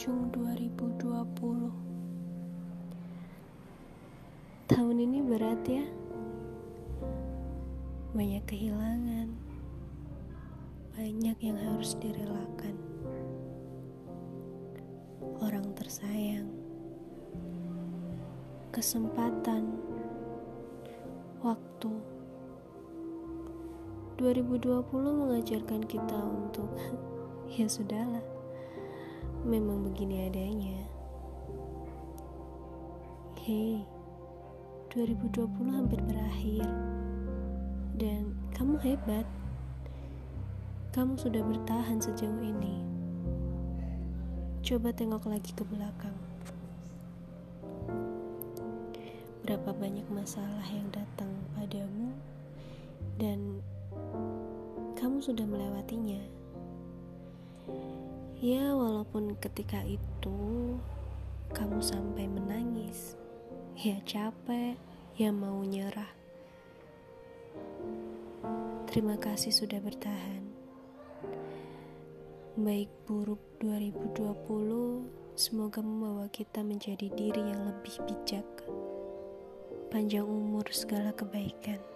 penghujung 2020 Tahun ini berat ya. Banyak kehilangan. Banyak yang harus direlakan. Orang tersayang. Kesempatan. Waktu. 2020 mengajarkan kita untuk ya sudahlah memang begini adanya. Hei 2020 hampir berakhir. Dan kamu hebat. Kamu sudah bertahan sejauh ini. Coba tengok lagi ke belakang. Berapa banyak masalah yang datang padamu dan kamu sudah melewatinya. Ya, walaupun ketika itu kamu sampai menangis, ya capek, ya mau nyerah. Terima kasih sudah bertahan. Baik buruk 2020, semoga membawa kita menjadi diri yang lebih bijak. Panjang umur segala kebaikan.